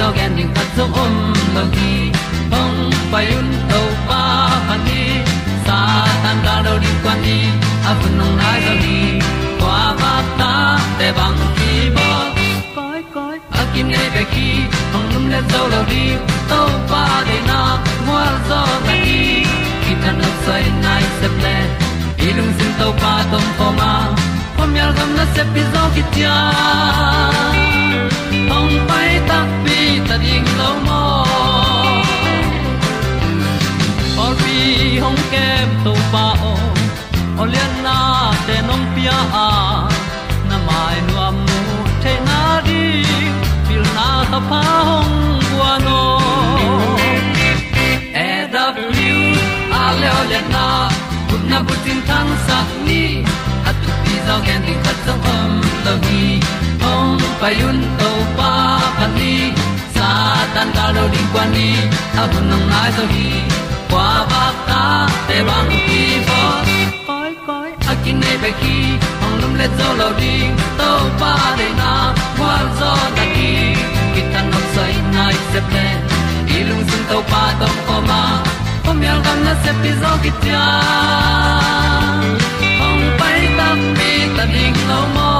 tu pi zo gen ding zo om lo gi hong pai un to pa han ni sa tan da do di kwan ni a bu nong nai zo ni kwa ba ta te bang ki bo koi koi a kim nei be ki hong lum le zo lo di to pa de na mo zo ta ni ki tan no sai nai se ple ilung sin to pa tom pa ma. Pom yal gam na se pi zo ki tia hong pai ta pi ta ding lo mo or bi hong kem to pa o olian na te nong pia a na mai nu am mu te na di pil na ta pa hong bua no e da blue a le olian na kun na bu tin tan sa ni. At tu pi zo gen di khat zo om lo gi payun to pa pan ni, sa tan ga lo ding kwan ni, a bu nang mai zo hi kwa ba ta te bang ki bo koi koi, a kin nei pe ki, ong lum le zo lo ding, to pa de na kwa zo ta ki. Ki tan nok sai nai se ple ilung sun to pa tom ko ma. Pom yal gam na se pi zo ki tia. Ong pai ta mi ta ding lo mo.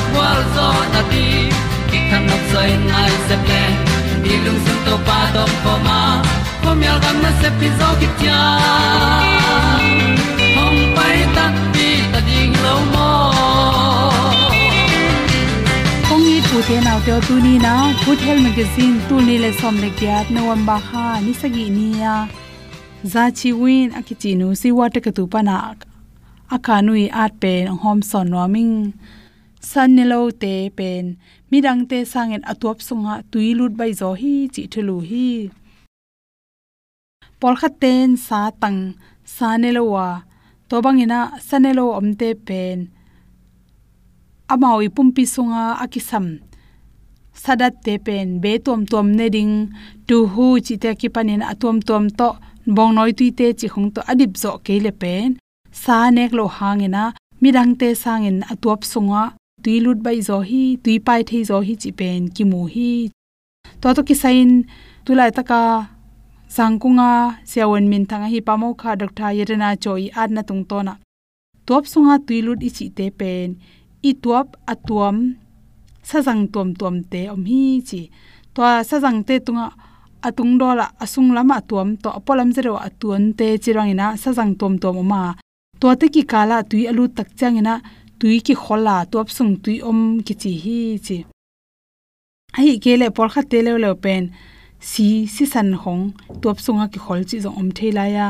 zo na ti ki kan nok sai nai se ple ni lung sun to pa do po ma. Po mi gam na se pi zo ki tia hom pai ta ti ta ding lo mo kong ni pu te nau te tu ni na good health magazine tu ni le som le kyat november ha, ni sa gi ni à. ya za chi win akichi nu si wa te ka tu pa na. Akanui at pen hom son noming san nelo te pen. Midang te sangen atuap sunga tuilut bai zo hi, chi thulu hi. Por khaten sa tang sa ne lo wa to sanelo omte pen. Amawi pumpi sunga akisam. Sadat te pen, be tom tom ne ding. Tu hu chi te ki panin atom tom to. Bong noi tu te chi khong to adip zo ke le pen. Sa nek lo hangena. Midang te sangin atuap sunga tui lut bai zo hi, tui pai thei zo hi chi pen ki mu hi. To to ki sain tulai taka sangkunga siawan min thanga hi pamo kha dokta yerena choi adna tung to na. Top sunga tuilut ichi te pen i tuap atuam sajang tom tom te om hi chi to sajang te tunga atung dola asung lama tuam to apolam zero atun te chirangina sajang tom tom ma to te ki kala tui alu tak changina tui ki khola top sung tui om ki chi hi chi. Ai kele por kha te le le pen, si si san hong top sunga ki khol chi zong om thela ya.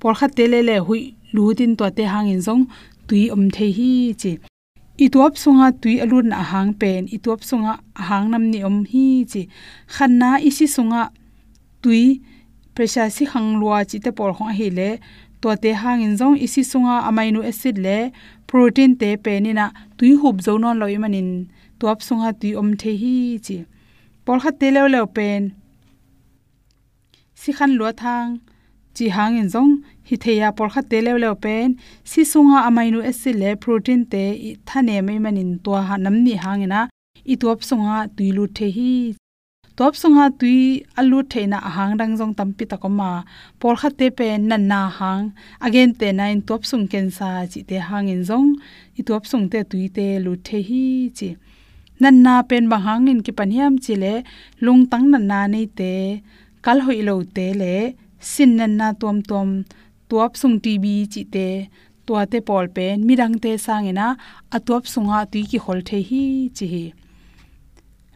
Por kha te le le hui, lu tin to te hangin zong, tui om the hi chi. I tuap sunga tui alun a hang pen, i tuap sunga a hang nam ni om hi chi. Khanna sung sunga tui, pressure si hang lua chi te por hong hi le to te hang in zong isi sunga amino acid le protein te pe ni na tui hup zo non loi manin. Tuap sunga tui om the hi chi. Pol kha te leo leo pen. Si khan lo thang. Chi hang in zong. Hi theya por kha te le le pen. Si sunga amino acid le protein te i thane mai manin. To ha nam ni hangena i tuap sunga tui lu the hi top sunga tui alu theina ahang dang jong tampi takoma por kha te pen nan na hang. Again te in top sung ken sa chi te hang in jong i top sung te tui te lu the hi chi. Nan na pen ba hang in ki paniam chi le. Lung tang nan na nei te. Kal hoi lo te le. Sin nan na tom tom tuap sung tv chi te. Tua te pol pen mirang te sangena atuap sunga tui ki hol the hi chi hi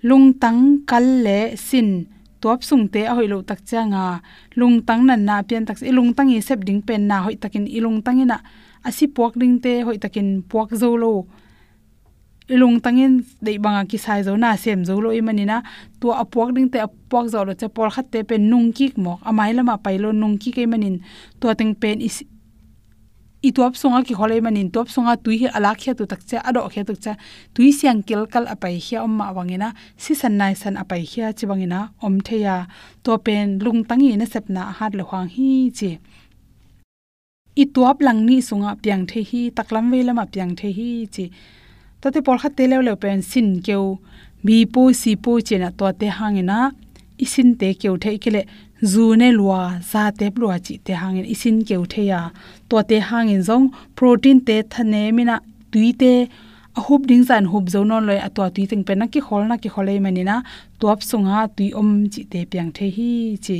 lung tang kal le sin. Tuap sung te a hoilo tak changa lung tang nan na pian tak i eh, lung tang i sep ding pen na hoi takin. I lung tang ina asi puak ding te hoi takin puak zo lo. Ilung tangin dei banga ki sai zo na sem zo lo imanina to apuak ding te apuak zo lo che por khat te pen nung ki mok. Amai lama pailo nung ki ke manin to teng pen is i top songa ki holei manin top songa tui hi ala khia tu takcha ado khia tu cha. Tui siang kel kal apai khia omma wangena si san nai san apai khia chi wangena om theya. To pen lung tangi na sepna hat lo hang hi chi. I top lang ni sunga piang the hi, taklam ve lama piang the hi chi. Tate por kha tele le pen sin keu. Bi po si po chena to te hangena isin te keu thei kele zu ne lua za te lua chi te hangin, isin keu the ya to te hangin zong, protein te thane mina tui te a hup ding zan hup zo non loi atwa tui ting pe na ki khol na ki khole mani na top sunga tui om chi te piang the hi chi.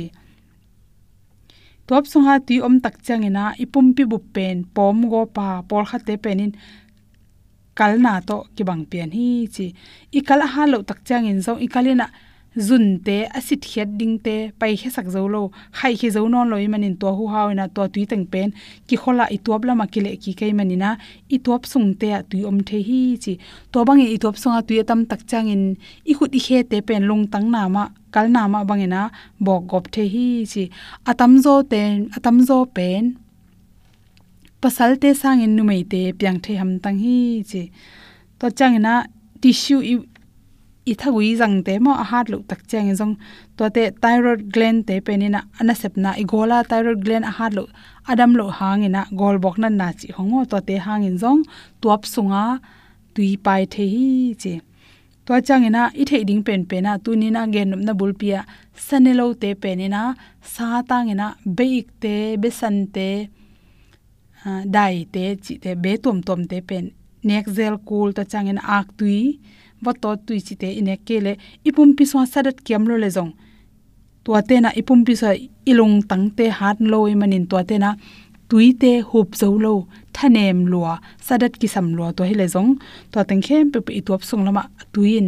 Top sunga tui om tak changena ipum pi bu pen, pom go pa por kha te penin kalna to ki bang pian hi chi. Ikal ha lo tak chang in zo ikalina zun te asit khiat ding te pai he sak zo lo khai khe zo non loi manin to hu hawina to tui teng pen, ki khola i tuap lama ki le ki kai manina, i tuap sung te a tui om the hi chi. To bang i tuap a tui tam tak chang in i khut i khe te pen lung tang na ma, kal na ma bangena bok gop the hi chi. Atam zo ten atam zo pen, pasal te sang in numei te piang the ham tang hi chi. To chang na tissue i thagui jang te mo a hat lu tak chang jong to te thyroid gland te penina ana sepna i gola thyroid gland a hat lu adam lo hangina gol bok na na chi hongo. To te hangin jong tuap sunga. Tui pai the hi che to changena i thei ding pen ni na gen na bulpia sanelo te penina sa tangena beik te, besan te dai te chi te be tom tom te pen nek zel kul ta changin ak tui wa to tui chi te ine kele ipum pi swa sadat kiam lo le jong to te na ipum pi sa ilung tang te hat lo i manin to te na tui te hup zo lo, thanem lua, sadat ki sam lo to hele jong to teng khem pe pe itop sung lama tuin,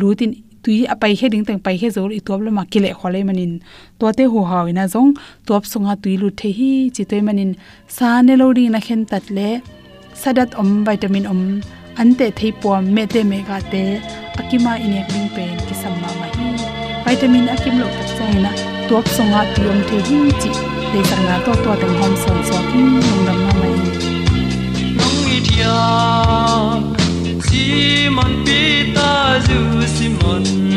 lutin, tui apai he ding tang pai he zo i top lama kile khole e manin. To te hu hawina e jong top sunga tui lu the hi, chi te manin, sa ne lo ri na khen tat le, sadat om, vitamin om ante thei pom me te me ga te, akima inek ding pen ki samma ma hi. Vitamin akim lo tak chai na top sunga tiom the hi chi. Te sang na to to teng hom son so ki, nong dam ma mai nong i thia simon pita zu si mon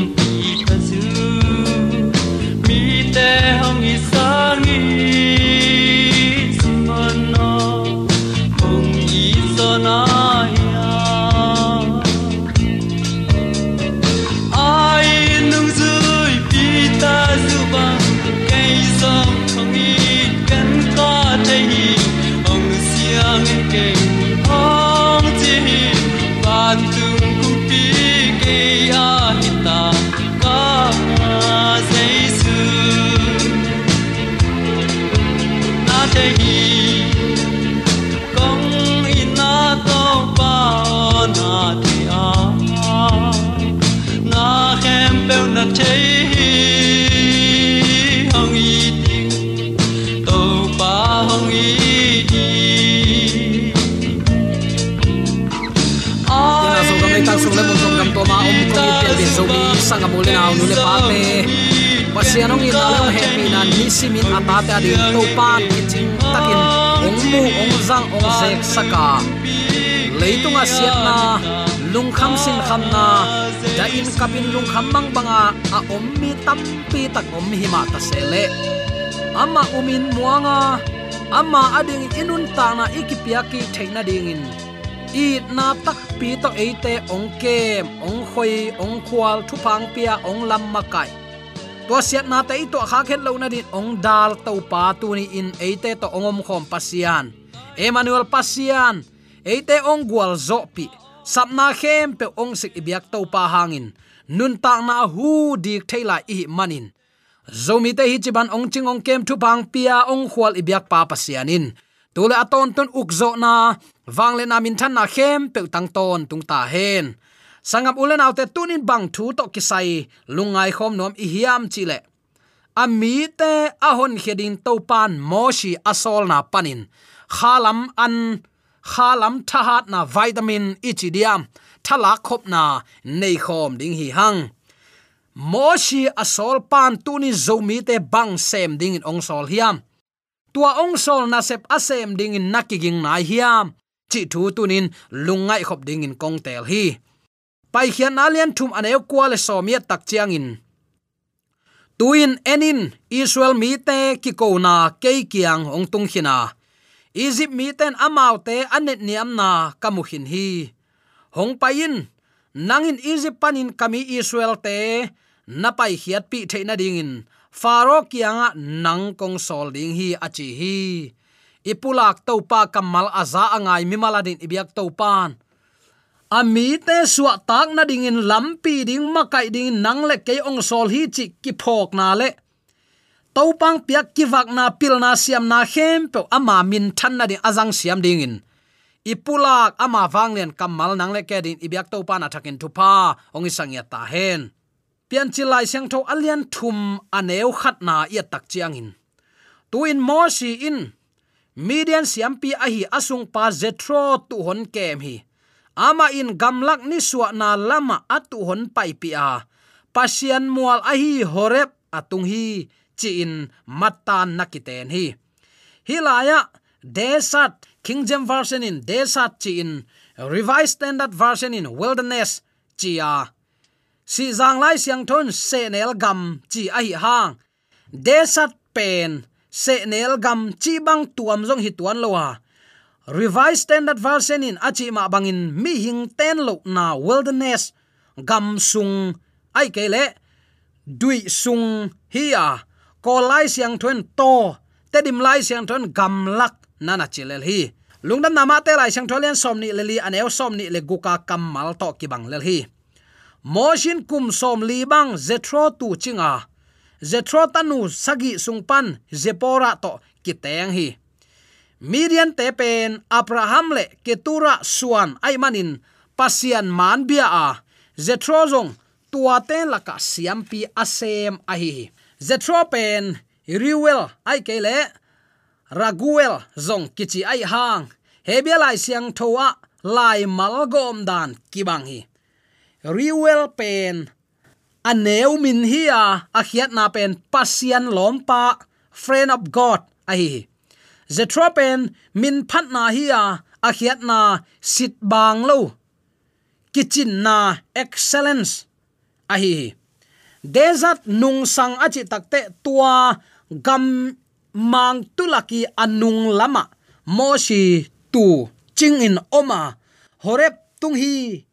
tal sung le mon tong gam to ma om kong i pian bin zo mi sang amul na nu le pa te pasian ong i na le he pi nan ni si min ata ta di to pan ki ching takin ong mu ong zang ong zek saka. Leitung a siat na, lung kham sin kham na. Da in kapin lung kham mang banga a à, om à mi tam pi tak om hi ma ta se le ama umin muanga, ama ading inun ta na ikipiaki theina dingin i na tak pi to eite ong kem, ong khoi, ong khwal thu phang pia, ong lam makai to siat na te to kha khet lo na din ong dal to pa tu ni in eite to ongom khom pasian. Emmanuel pasian eite ong gwal zo pi. Sapna khem pe ong sik ibyak to pa hangin. Nun ta na hu dik thaila i manin. Zomi te hi chiban ong ching ong kem thu bang pia, ong khwal ibyak pa pasianin tule aton ton ukzo na. Wangle na min than na khem pe tang ton tung ta hen. Sangam ulen autte tunin bang thu to kisai lungai khom nom i hiam chile ami te ahon hedin to pan moshi asol na panin. Khalam an, khalam thahat na vitamin ichidiam thala khop na nei khom ding hi hang. Moshi asol pan tuni zomi te bang sem ding in ong sol hiam tua ong sol na sep asem ding in nakiging na hiam. Chi thu tunin lungai khop ding in kong tel hi. Pai khian alian thum aneu kwale somia tak chiang in tuin enin, israel mi te ki ko na ke kiang ong tung khina. Egypt mi ten amau te anet niam na kamuhin hi. Hong pain nangin egypt panin kami israel te, na pai hiat pi theina ding in faro kianga nang kong sol ding hi achi hi. Ipulak topa kamal aza angai mi maladin ibyak topan ami te suwa tak na ding in lampi ding makai ding nang le ke ong sol hi chi ki phok na le. Topang piak ki vak na pil na siam na hem pe ama min than na ding azang siam ding in. Ipulak ama wanglen kamal nang le ke din ibyak to pa na thakin thu pa ong isang ya ta hen pian chilai sang tho alian thum aneu khat na ya tak chiang in. Tu in mo si in. Median siam pi a hi asung pa zetro tu hon kem hi. Ama in gamlak ni suwa na lama atu hon pai pi a. Pasian mual a hi horep atung hi chi in matan nakiten hi. Hilaya desat king james version in desat chi in, revised standard version in, wilderness, chi a si zang lai siang thon se nel gam chi a hi hang. Desat pen se nel gam chi bang tuam jong hi tuan lowa revised standard version in achi ma bangin mi hing ten lo na wilderness gam sung ai kele dui sung hiya ko lai siang thon to, te dim lai siang thon gam lak nana chilel hi. Lungdam nama te lai siang tholen somni leli aneu somni le guka kamal to ki bang lel hi moshin kum som li bang zetro tu chinga. Zetro tanu sagi sungpan zepora to kiteng hi. Midian te pen abraham le ketura suan ai manin pasian man bia a. Zetro zong tua ten laka siam pi asem a hi zetro pen riwel ai kele raguel zong kichi ai hang. Hebia lai siang thoa lai malgom dan kibang hi riwel pen. Aneu min hi a khiat na pen, pasian lompa, friend of god, a hi zetropen min phat na hi a khiat na sit bang lo. Kitchen na excellence, a hi desert nung sang achi takte tua gam mang tulaki anung lama, moshi tu ching in oma, horep tung hi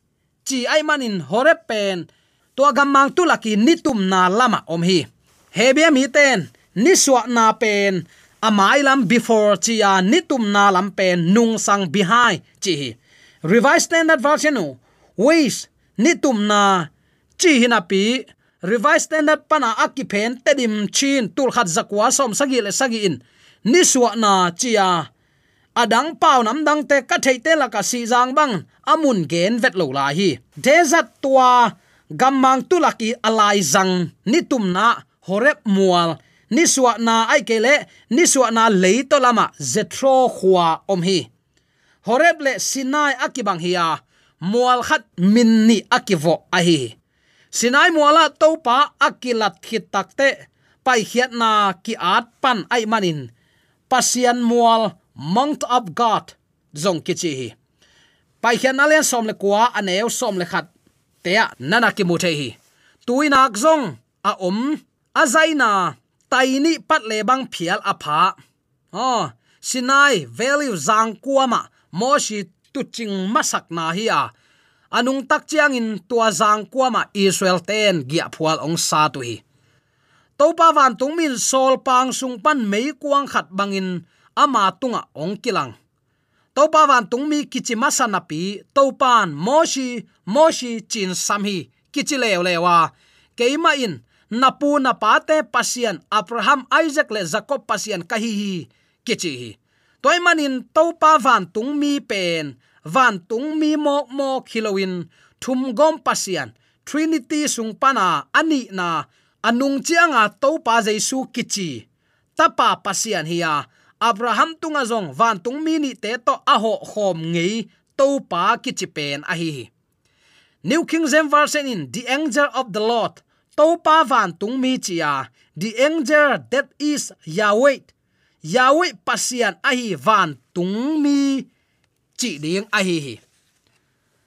chi ai manin hore pen. To gam mang tu laki nitum na lama om hi. Hebia mi ten, ni swa na pen. Amai lam before chia nitum na lam pen nung sang behind chi revised standard version no ways nitum na chi hina pi. Revised standard pana akipen tedim chin tul khat zakwa som sagi le sagi in. Ni suwa na chia adang pau nam dang te ka thei te la ka si jang bang. Amun gen vet lo la hi. Desert tua gamang tu laki alai zang. Ni tum na horep mual. Ni suwa na ai kele ni suwa na leito lama zetro khwa om hi. Horep le sinai akibang hiya mual khat min ni akivo a hi. Sinai muala topa akilat khit takte pai khiat na ki at pan ai manin. Pasian mual mount of god, zong ki chi hi. Pai khian na len som le kwa aneu som le khat te nana ki mu the hi. Tuinak zong, a om a zaina taini pat le bang phial a pha. Oh sinai value zang kuama moshi tu ching masak na hi a. Anung tak chiang in tua zang kuama israel ten gia phual ong sa tu hi. Topa van tung min sol pang sung pan mei kuang khat bangin ama tunga ong kilang to pa van tung mi kichi masana pi to pan moshi moshi chin samhi hi kichi lew lewa. Keima in, napu na pate pasian abraham, isaac le jacob pasian kahi hi kichi hi. Toy manin to pa van tung mi pen, van tung mi mo mo khilowin thum gom pasian, trinity sung pana ani na, anung chianga to pa jaisu kichi. Tapa pasian hiya abraham tunga zong van tung mi ni te to a ho khom ngei to pa kichi pen a hi new king james version in the angel of the lord, to pa van tung mi chia the angel that is yahweh. Yahweh pasian a hi van tung mi chi ding a hi hi.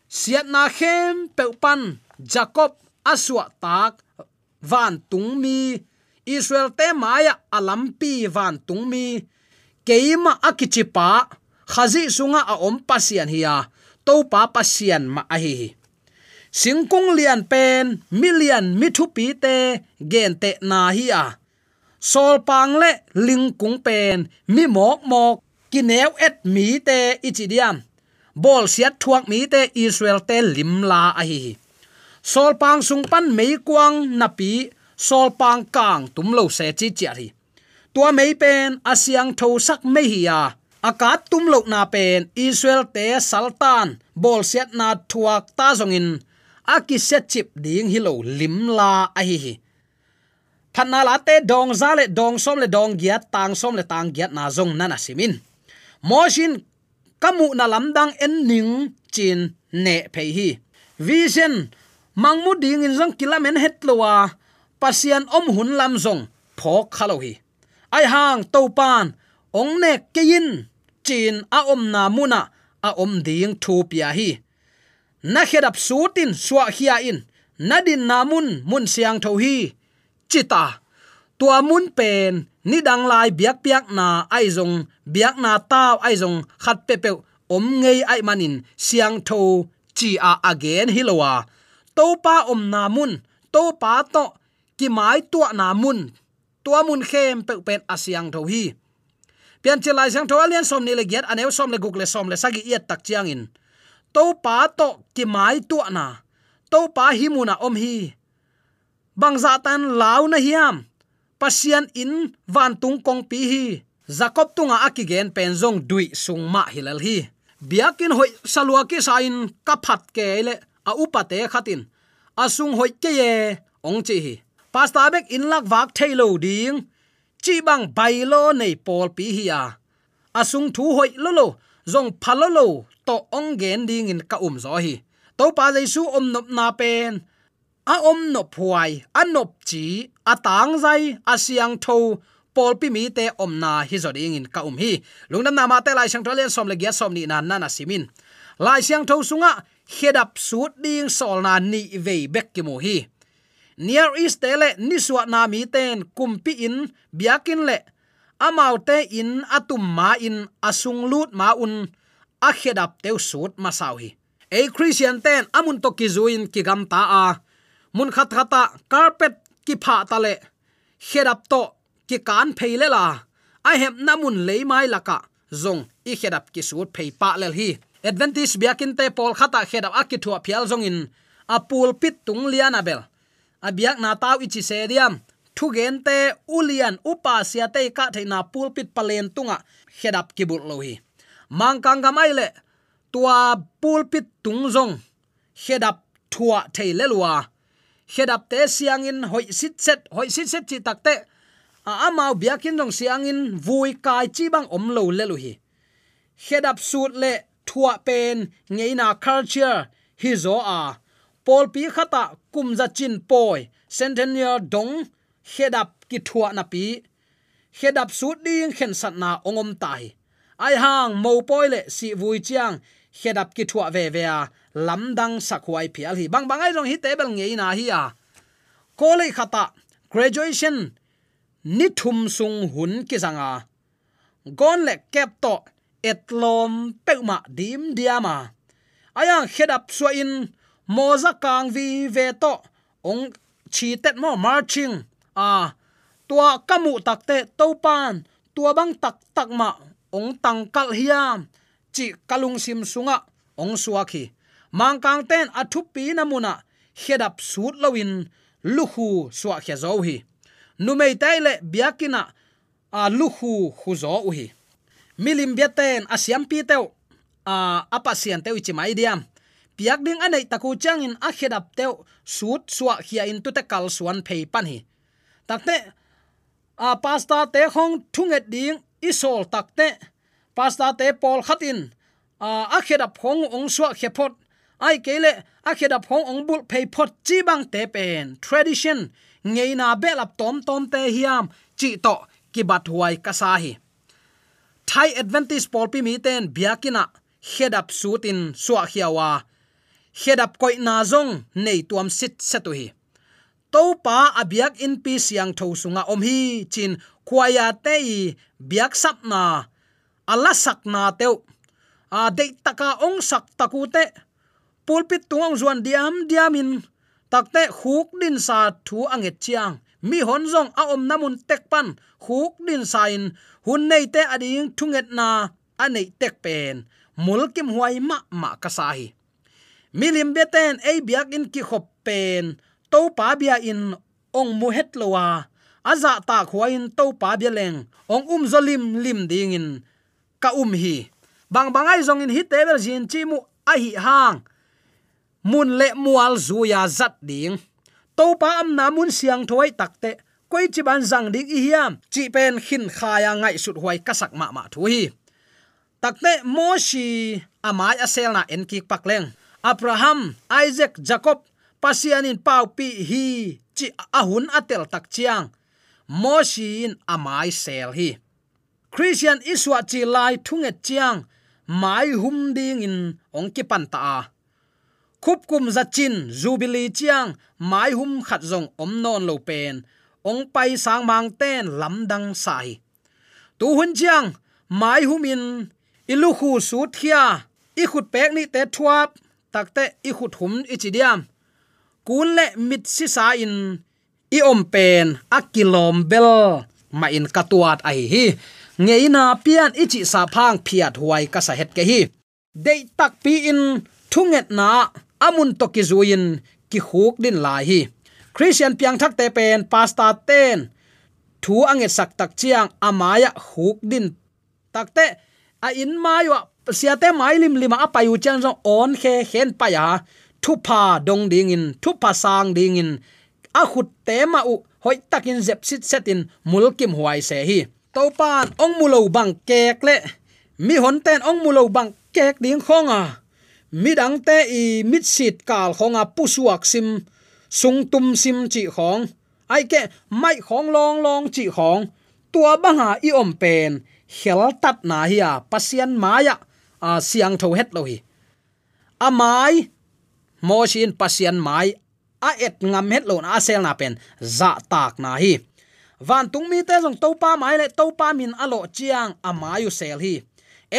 Siat na khem pe pan jacob aswa tak van tung mi. Israel te maya alampi van tung mi keima akichipa, khazi sunga a om pasian hiya to pa pasian ma a hi singkung lian pen million mithu pi te, gen te na hi a sol pang le ling kung pen, mi mok mok, kineu et mi te ichidiam bol siat thuak mi te israel te lim la a hi sol pang sung pan mei kwang na pi, sol pang kang tum lo se chi chi hi tua mei pen, asiang tho sak mấy hi ya. Akat tum lo na pen, israel te sultan bol set na thuak ta zongin. Aki set chip ding hi lo lim la a hi hi. Phanna la te dong za le dong som le dong giat, tang som le tang giat na zong nana simin moshin kamu na lamdang en ning chin ne phei hi. Vision mangmu ding in zong kilamen het lowa pasian om hun lam zong, phok khalo hi ai hang to pan, ong ne kein chin a om na muna a om ding thu pia hi. Na khedap sutin số khia in nadin namun mun siang tho hi. Chita, tua mun pen, ni dang lai biak biak na ai zong, biak na tao ai zong, khat pe pe om ngei ai manin, siang tho chi a again hilowa tàu pa om na mun to pa to, ki mai tua na mun tua mun khem pe pen asyang tho hi. Pian chelai sang tho alian som ni le giat anew som le guk le som le sagi yet tak chiang in. To pa to ki mai tua na. To pa hi muna om hi. Bang za tan law na hiam. Pasian in van tung kong pi hi. Jacob tunga akigen penzong dui sung ma hilal hi. Biakin hoi salwa ki sain kaphat ke le a upate khatin asung hoi ke ye ong chi hi pasta bek in lak wak thailo ding. Chi bang bailo nei pol pi hi ya asung thu hoi lo lo, zong phalo lo to ong gen ding in ka um zo hi. To pa jaisu om nop na pen. A om nop phuai a nop chi, a tang zai, a siang tho. Pol pi mi te om na hi zo ding in ka um hi. Lungnam na ma te lai sang tholen som le gya som ni na na na simin lai siang tho sunga hedap sut ding sol na ni ve bek ki mo hi near east te le ni suwa na mi ten kumpi in, biakin le. Amau te in atum ma in asung lut ma un. A khedap teu sut ma sau hi. E christian ten amun to ki zuin ki gam ta a. Mun khat khata carpet ki pha ta le. Khedap to ki kan pheile la. A hem namun leimai laka zong, i khedap ki sut phei pa lel hi. Advantage biakin te pol khata khedap akki thua phial zong in. Apul pit tung lianabel abiak na tau ichi se diam thu gen te ulian upa sia te ka theina pulpit palen tunga. Hedap kibul lohi mangkang gamai le, tua pulpit tungzong hedap thua theile head up te siang in hoi sit set, hoi sit set chi takte a amau biakin dong siang in vui kai chi bang om lo le lu hi. Hedap le thua pen ngeina culture. Hi zo a pol pi khata kumza chin poi, centennial dong head up ki thua na pi head up su ding khen sat na ongom tai, ai hang mo poi le si vui chiang head up ki thua ve ve a lamdang sakwai phial hi. Bang bang ai rong hi table ngei na hi a. Kole khata graduation ni thum sung hun ki zanga gon le kep to etlom peuma dim diama aya up so in moza kang vi ve to ong chi tet mo marching a tua kamu takte topan tua bang tak tak ma ong tangkal hiam. Chi kalung sim sunga ong suaki mang kang ten athu pi namuna hedap sut lawin luhu suwa khe zo hi numei taile biakina à, a luhu hu zo hi milim biaten asiam pi teu à, a apa sian teu chi mai diam piak ding anei taku changin a khedap teu suit suwa khia in tu te kal suan phei pan hi. Takte a pasta te khong thunget ding isol takte pasta te pol khatin, a a khedap khong ong suwa khepot ai kele a khedap khong ong bul phei phot chi bang te pen. Tradition, ngei na belap tom tom te hiam, chi to ki bat huai ka hi. Thai advantage pol pi mi ten biakina head up suit in suwa hiawa hedap koi na zong nei tuam sit setu hi. To pa abiak in pi siang tho sunga om hi, chin khwaya te biak sap na, ala sak na teu. A de taka ong sak taku te pulpit tuang zuan diam diamin takte huk din sa thu anget chiang. Mi hon zong a om namun tek pan, huk din sain hun nei te ading thunget na anei tek pen. Mulkim huai ma ma kasahi milim beten ei biak in ki khop pen. To pa bia in ong mu het lowa. Aza ta khuain to pa bia leng. Ong um zolim lim ding in ka um hi. Bang bangai zong in hi tebel jin chi mu a hi hang. Mun le mual zuya zat ding. To pa am na mun siang thoi takte koi chi ban zang ding i hiam. Chi pen khin khaya ngai sut huai kasak ma ma thu hi takte moshi amai asel na en ki pakleng abraham isaac jacob pasianin pau pi hi chi ahun atel tak chiang moshin amai sel hi christian iswa chi lai thunget chiang mai hum ding in ong ki pan ta khup kum za chin jubilee chiang mai hum khat zong om non lo pen ong pai sang mang ten lam dang sai tu hun chiang mai hum in ilu khu su thia i khut pek ni te thuap takte i khut hum i chi diam kun le mit si sa in, i om pen a kilom bel. Ma in katuat ai hi ngeina pian ichi sa phang phiat huai ka sa het ke hi. Dei tak pi in, thunget na amun to ki zuin ki huk din lai hi. Christian piang thak te pen pasta ten. Thu anget sak tak chiang amaya huk din. Takte, a in mayo siate mai lim lima apayu chan jong on khe hen paya thu pa dong ding in thu pa sang ding in. A khut te ma u, hoi takin zep sit setin mulkim huai se hi. To pan ong mulo bang kek le. Mi hon ten ong mulo bang kek ding khonga mi dang te i mit sit kal khonga pusuak sim, sung tum sim chi khong. Ai ke mai khong long long chi khong. Tua banga i om pen. Khel tat na hiya pasien maya a siang tho het lo hi amai mo shin pasian mai, a et ngam het lo na sel na pen, za tak na hi. Van tung mi te jong topa mai le topa min alo chiang amayu sel hi.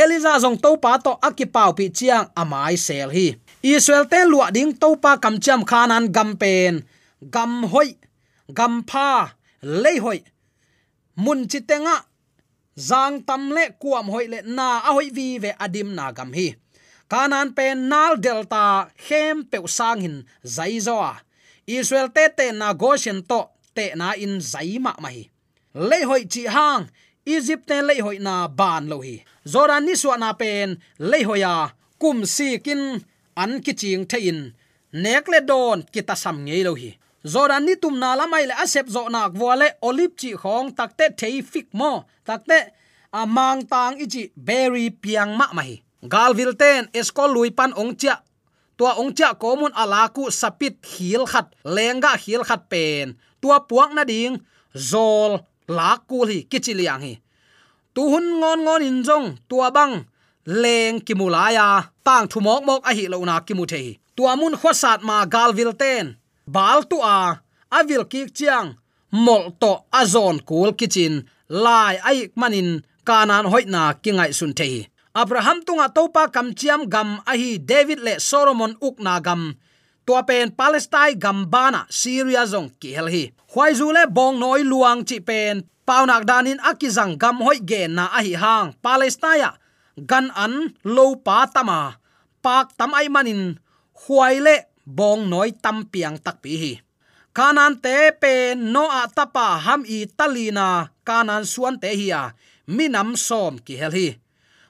Eliza jong topa to akipau pi chiang amai sel hi. Israel te lua ding topa kam cham khanan gam pen. Gam hoi, gam pha, lei hoi. Mun chi tenga zang tam le kuam hoi le na a hoi vi ve adim na gam hi. Kanan pen nal delta hem pe sang hin zai zo israel te te na goshen to te na in zai ma mai le hoi chi hang, egypt te le hoi na ban lo hi. Zoran ni su na pen le hoya kum si kin an ki ching the in. Nek le don ki ta sam ngei lo hi zoran ni tum na la mai le asep zo nak wale olive chi khong takte thei fik mo takte a mang tang ichi berry piang ma mai. Galvil ten eskol lui pan ong cha tua ong cha komun alaku sapit hil khat lenga hil khat pen. Tua puak na ding, zol la kul hi kichiliang hi. Tu hun ngon ngon in jong tua bang, leng kimulaya tang thumok mok a hi lo na kimu the hi. Tua mun khosat ma galvil ten bal tu a avil ki chiang, mol to azon kul kitchen lai ai manin, kanan hoina kingai sun the abraham tunga topa kam chiam gam ahi david le solomon ukna gam. Tua pen palestine gambana syria zong ki hel hi. Khwai zu le bong noi luang chi pen paunak danin akizang gam hoi ge na ahi hang. Palestine gan an lo pa tama. Pak tam ai manin khwai le bong noi tam piang tak pi hi. Kanan te pe no a tapa ham i talina kanan suan te hi a. Minam som ki hel hi.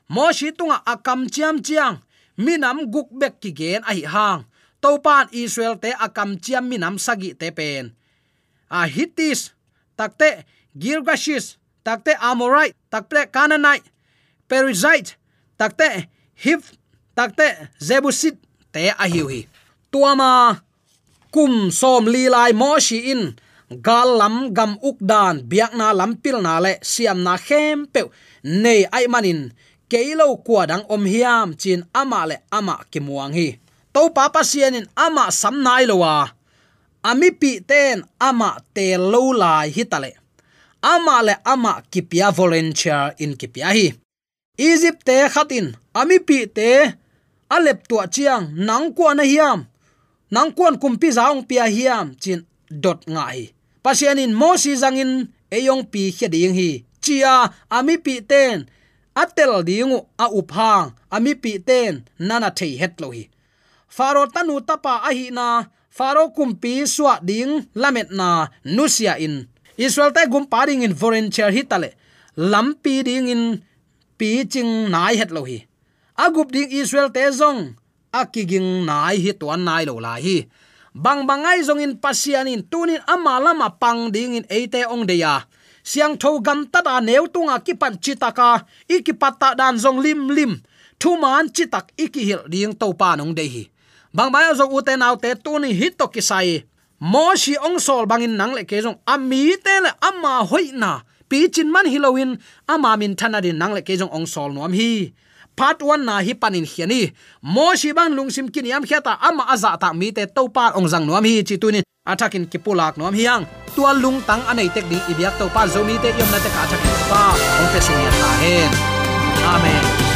Mo shi tunga akam chiam chiang. Minam guk bek ki gen a hi hang. Topan israel te akam chiam minam sagi te pen. A hittis takte girgashis takte amorite takte canaanite perizzite takte hiv takte jebusit te a hiu hi tuama kum som li lai mo shi in. Gal lam gam uk dan, biak na lam pil na le, siam na khem pe nei ai manin keilo kwa dang om hiam chin ama le ama kimuang hi. To pa pa sianin ama sam nai lowa ami pi ten ama te lo lai hi tale ama le ama kipia volunteer in kipia hi. Egypt te khatin, ami pi te alep tua chiang, nang kwa na hiam nang kuan kumpi zaung pia hiam chin dot ngai. Pasianin mo si zangin eyong pi kheding hi. Chia, ami pi ten. Atel dingu a uphang, ami pi ten, nana thei het lo hi. Faro tanu tapa a hi na faro kumpi suwa ding lamet na nusia in. Israel ta gum paring in foreign chair hi tale. Lampi ding in pi ching nai het lo hi. Agup ding israel te zong akiging nai hi tuan nai lo la hi. Bang bangai zong in pasian in tunin ama lama pang ding in eite ong deya. Siang tho gam ta da neu tunga ki pan chitaka ikipata dan zong lim lim. Thu man chitak ikihil ding to pa nong de hi. Bang ba zong u te te tuni hit to kisai mo shi ong sol bangin nang le ke zong ami te le ama hoina pi chin man hilowin ama min thana din nang le ke jong ong sol nuam hi part 1 na hi panin hiani mo shi bang lungsim kin yam khata ama aza ta mi te to pa ong jang nuam hi chi tunin athakin kipulak nuam hiang. Tua lung tang anei tek ding ibyak to pa zomi te yom na te ka athakin pa. Ong pe sing ya ta hen. Amen.